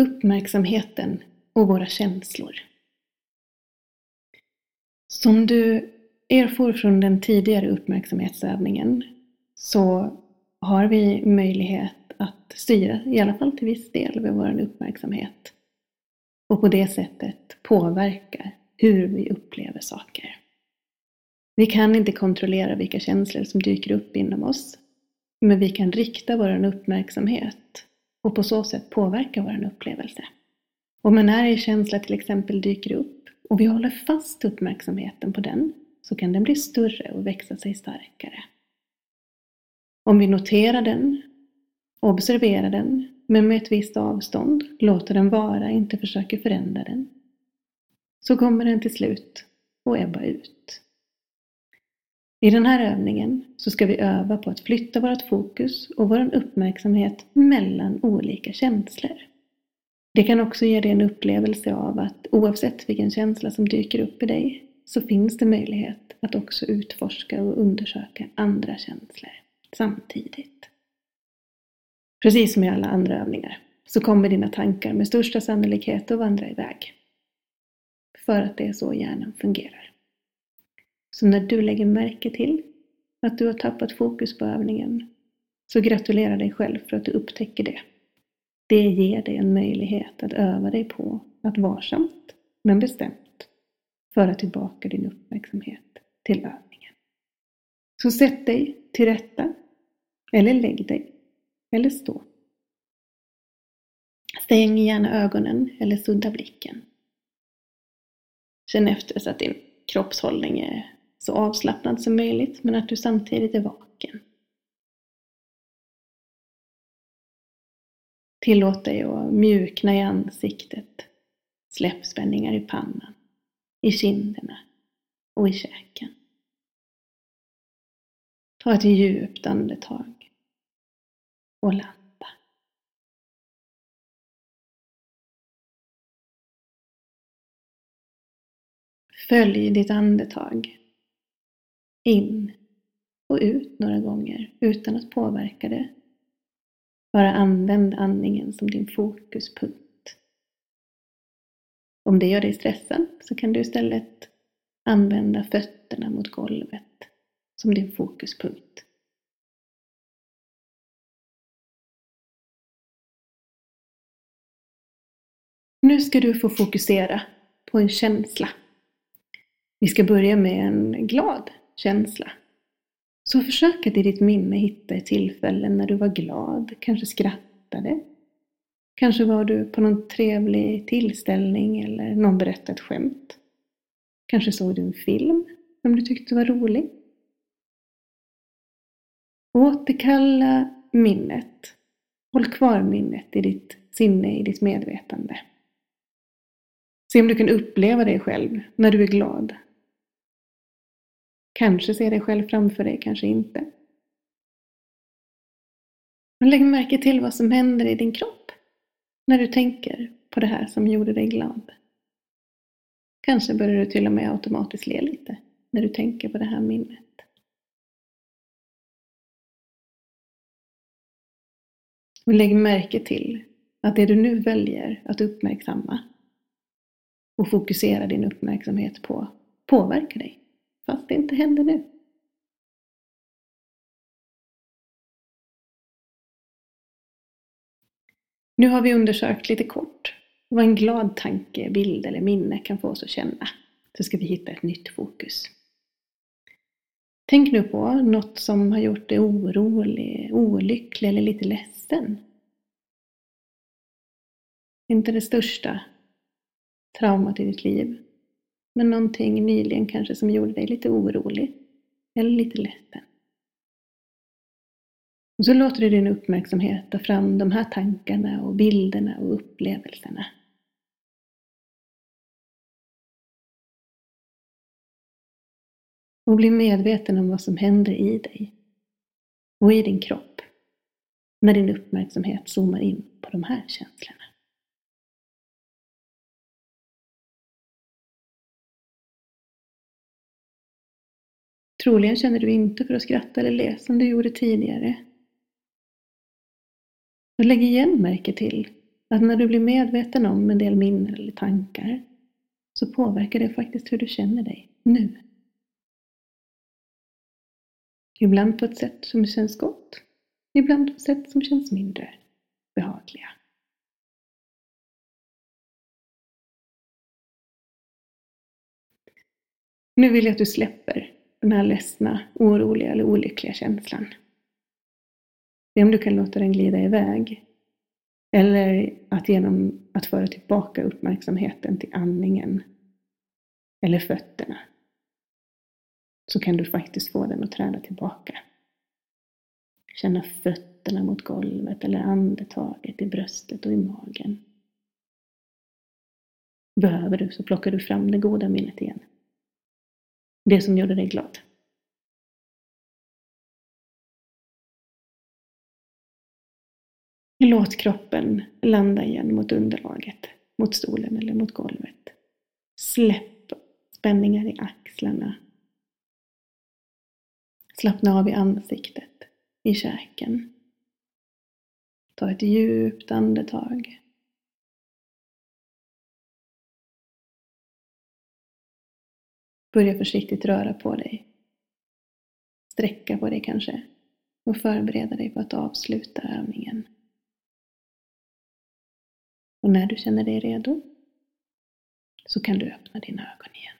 uppmärksamheten och våra känslor. Som du erfor från den tidigare uppmärksamhetsövningen så har vi möjlighet att styra, i alla fall till viss del, med vår uppmärksamhet. Och på det sättet påverka hur vi upplever saker. Vi kan inte kontrollera vilka känslor som dyker upp inom oss, men vi kan rikta vår uppmärksamhet och på så sätt påverka vår upplevelse. Om en arg känsla till exempel dyker upp och vi håller fast uppmärksamheten på den så kan den bli större och växa sig starkare. Om vi noterar den, observerar den, men med ett visst avstånd, låter den vara, inte försöker förändra den, så kommer den till slut att ebba ut. I den här övningen så ska vi öva på att flytta vårt fokus och vår uppmärksamhet mellan olika känslor. Det kan också ge dig en upplevelse av att oavsett vilken känsla som dyker upp i dig så finns det möjlighet att också utforska och undersöka andra känslor samtidigt. Precis som i alla andra övningar så kommer dina tankar med största sannolikhet att vandra iväg. För att det är så hjärnan fungerar. Så när du lägger märke till att du har tappat fokus på övningen så gratulera dig själv för att du upptäcker det. Det ger dig en möjlighet att öva dig på att varsamt men bestämt föra tillbaka din uppmärksamhet till övningen. Så sätt dig till rätta eller lägg dig eller stå. Stäng gärna ögonen eller sudda blicken. Känn efter så att din kroppshållning är så avslappnad som möjligt men att du samtidigt är vaken. Tillåt dig att mjukna i ansiktet. Släpp spänningar i pannan, i kinderna och i käken. Ta ett djupt andetag och landa. Följ ditt andetag in och ut några gånger utan att påverka det. Bara använd andningen som din fokuspunkt. Om det gör dig stressad så kan du istället använda fötterna mot golvet som din fokuspunkt. Nu ska du få fokusera på en känsla. Vi ska börja med en glad känsla. Så försök att i ditt minne hitta ett tillfälle när du var glad, kanske skrattade. Kanske var du på någon trevlig tillställning eller någon berättade ett skämt. Kanske såg du en film som du tyckte var rolig. Återkalla minnet. Håll kvar minnet i ditt sinne, i ditt medvetande. Se om du kan uppleva dig själv när du är glad, Kanske ser dig själv framför dig, kanske inte. Men lägg märke till vad som händer i din kropp när du tänker på det här som gjorde dig glad. Kanske börjar du till och med automatiskt le lite när du tänker på det här minnet. Och lägg märke till att det du nu väljer att uppmärksamma och fokusera din uppmärksamhet på påverkar dig fast det inte händer nu. Nu har vi undersökt lite kort vad en glad tanke, bild eller minne kan få oss att känna. Så ska vi hitta ett nytt fokus. Tänk nu på något som har gjort dig orolig, olycklig eller lite ledsen. Inte det största traumat i ditt liv, men någonting nyligen kanske som gjorde dig lite orolig eller lite ledsen. Och så låter du din uppmärksamhet ta fram de här tankarna och bilderna och upplevelserna. Och bli medveten om vad som händer i dig och i din kropp när din uppmärksamhet zoomar in på de här känslorna. Troligen känner du inte för att skratta eller le som du gjorde tidigare. Och lägg igen märke till att när du blir medveten om en del minnen eller tankar så påverkar det faktiskt hur du känner dig nu. Ibland på ett sätt som känns gott, ibland på ett sätt som känns mindre behagliga. Nu vill jag att du släpper den här ledsna, oroliga eller olyckliga känslan. Se om du kan låta den glida iväg. Eller att genom att föra tillbaka uppmärksamheten till andningen eller fötterna så kan du faktiskt få den att träda tillbaka. Känna fötterna mot golvet eller andetaget i bröstet och i magen. Behöver du så plockar du fram det goda minnet igen. Det som gjorde dig glad. Låt kroppen landa igen mot underlaget, mot stolen eller mot golvet. Släpp spänningar i axlarna. Slappna av i ansiktet, i käken. Ta ett djupt andetag. Börja försiktigt röra på dig. Sträcka på dig kanske och förbereda dig på att avsluta övningen. Och när du känner dig redo så kan du öppna dina ögon igen.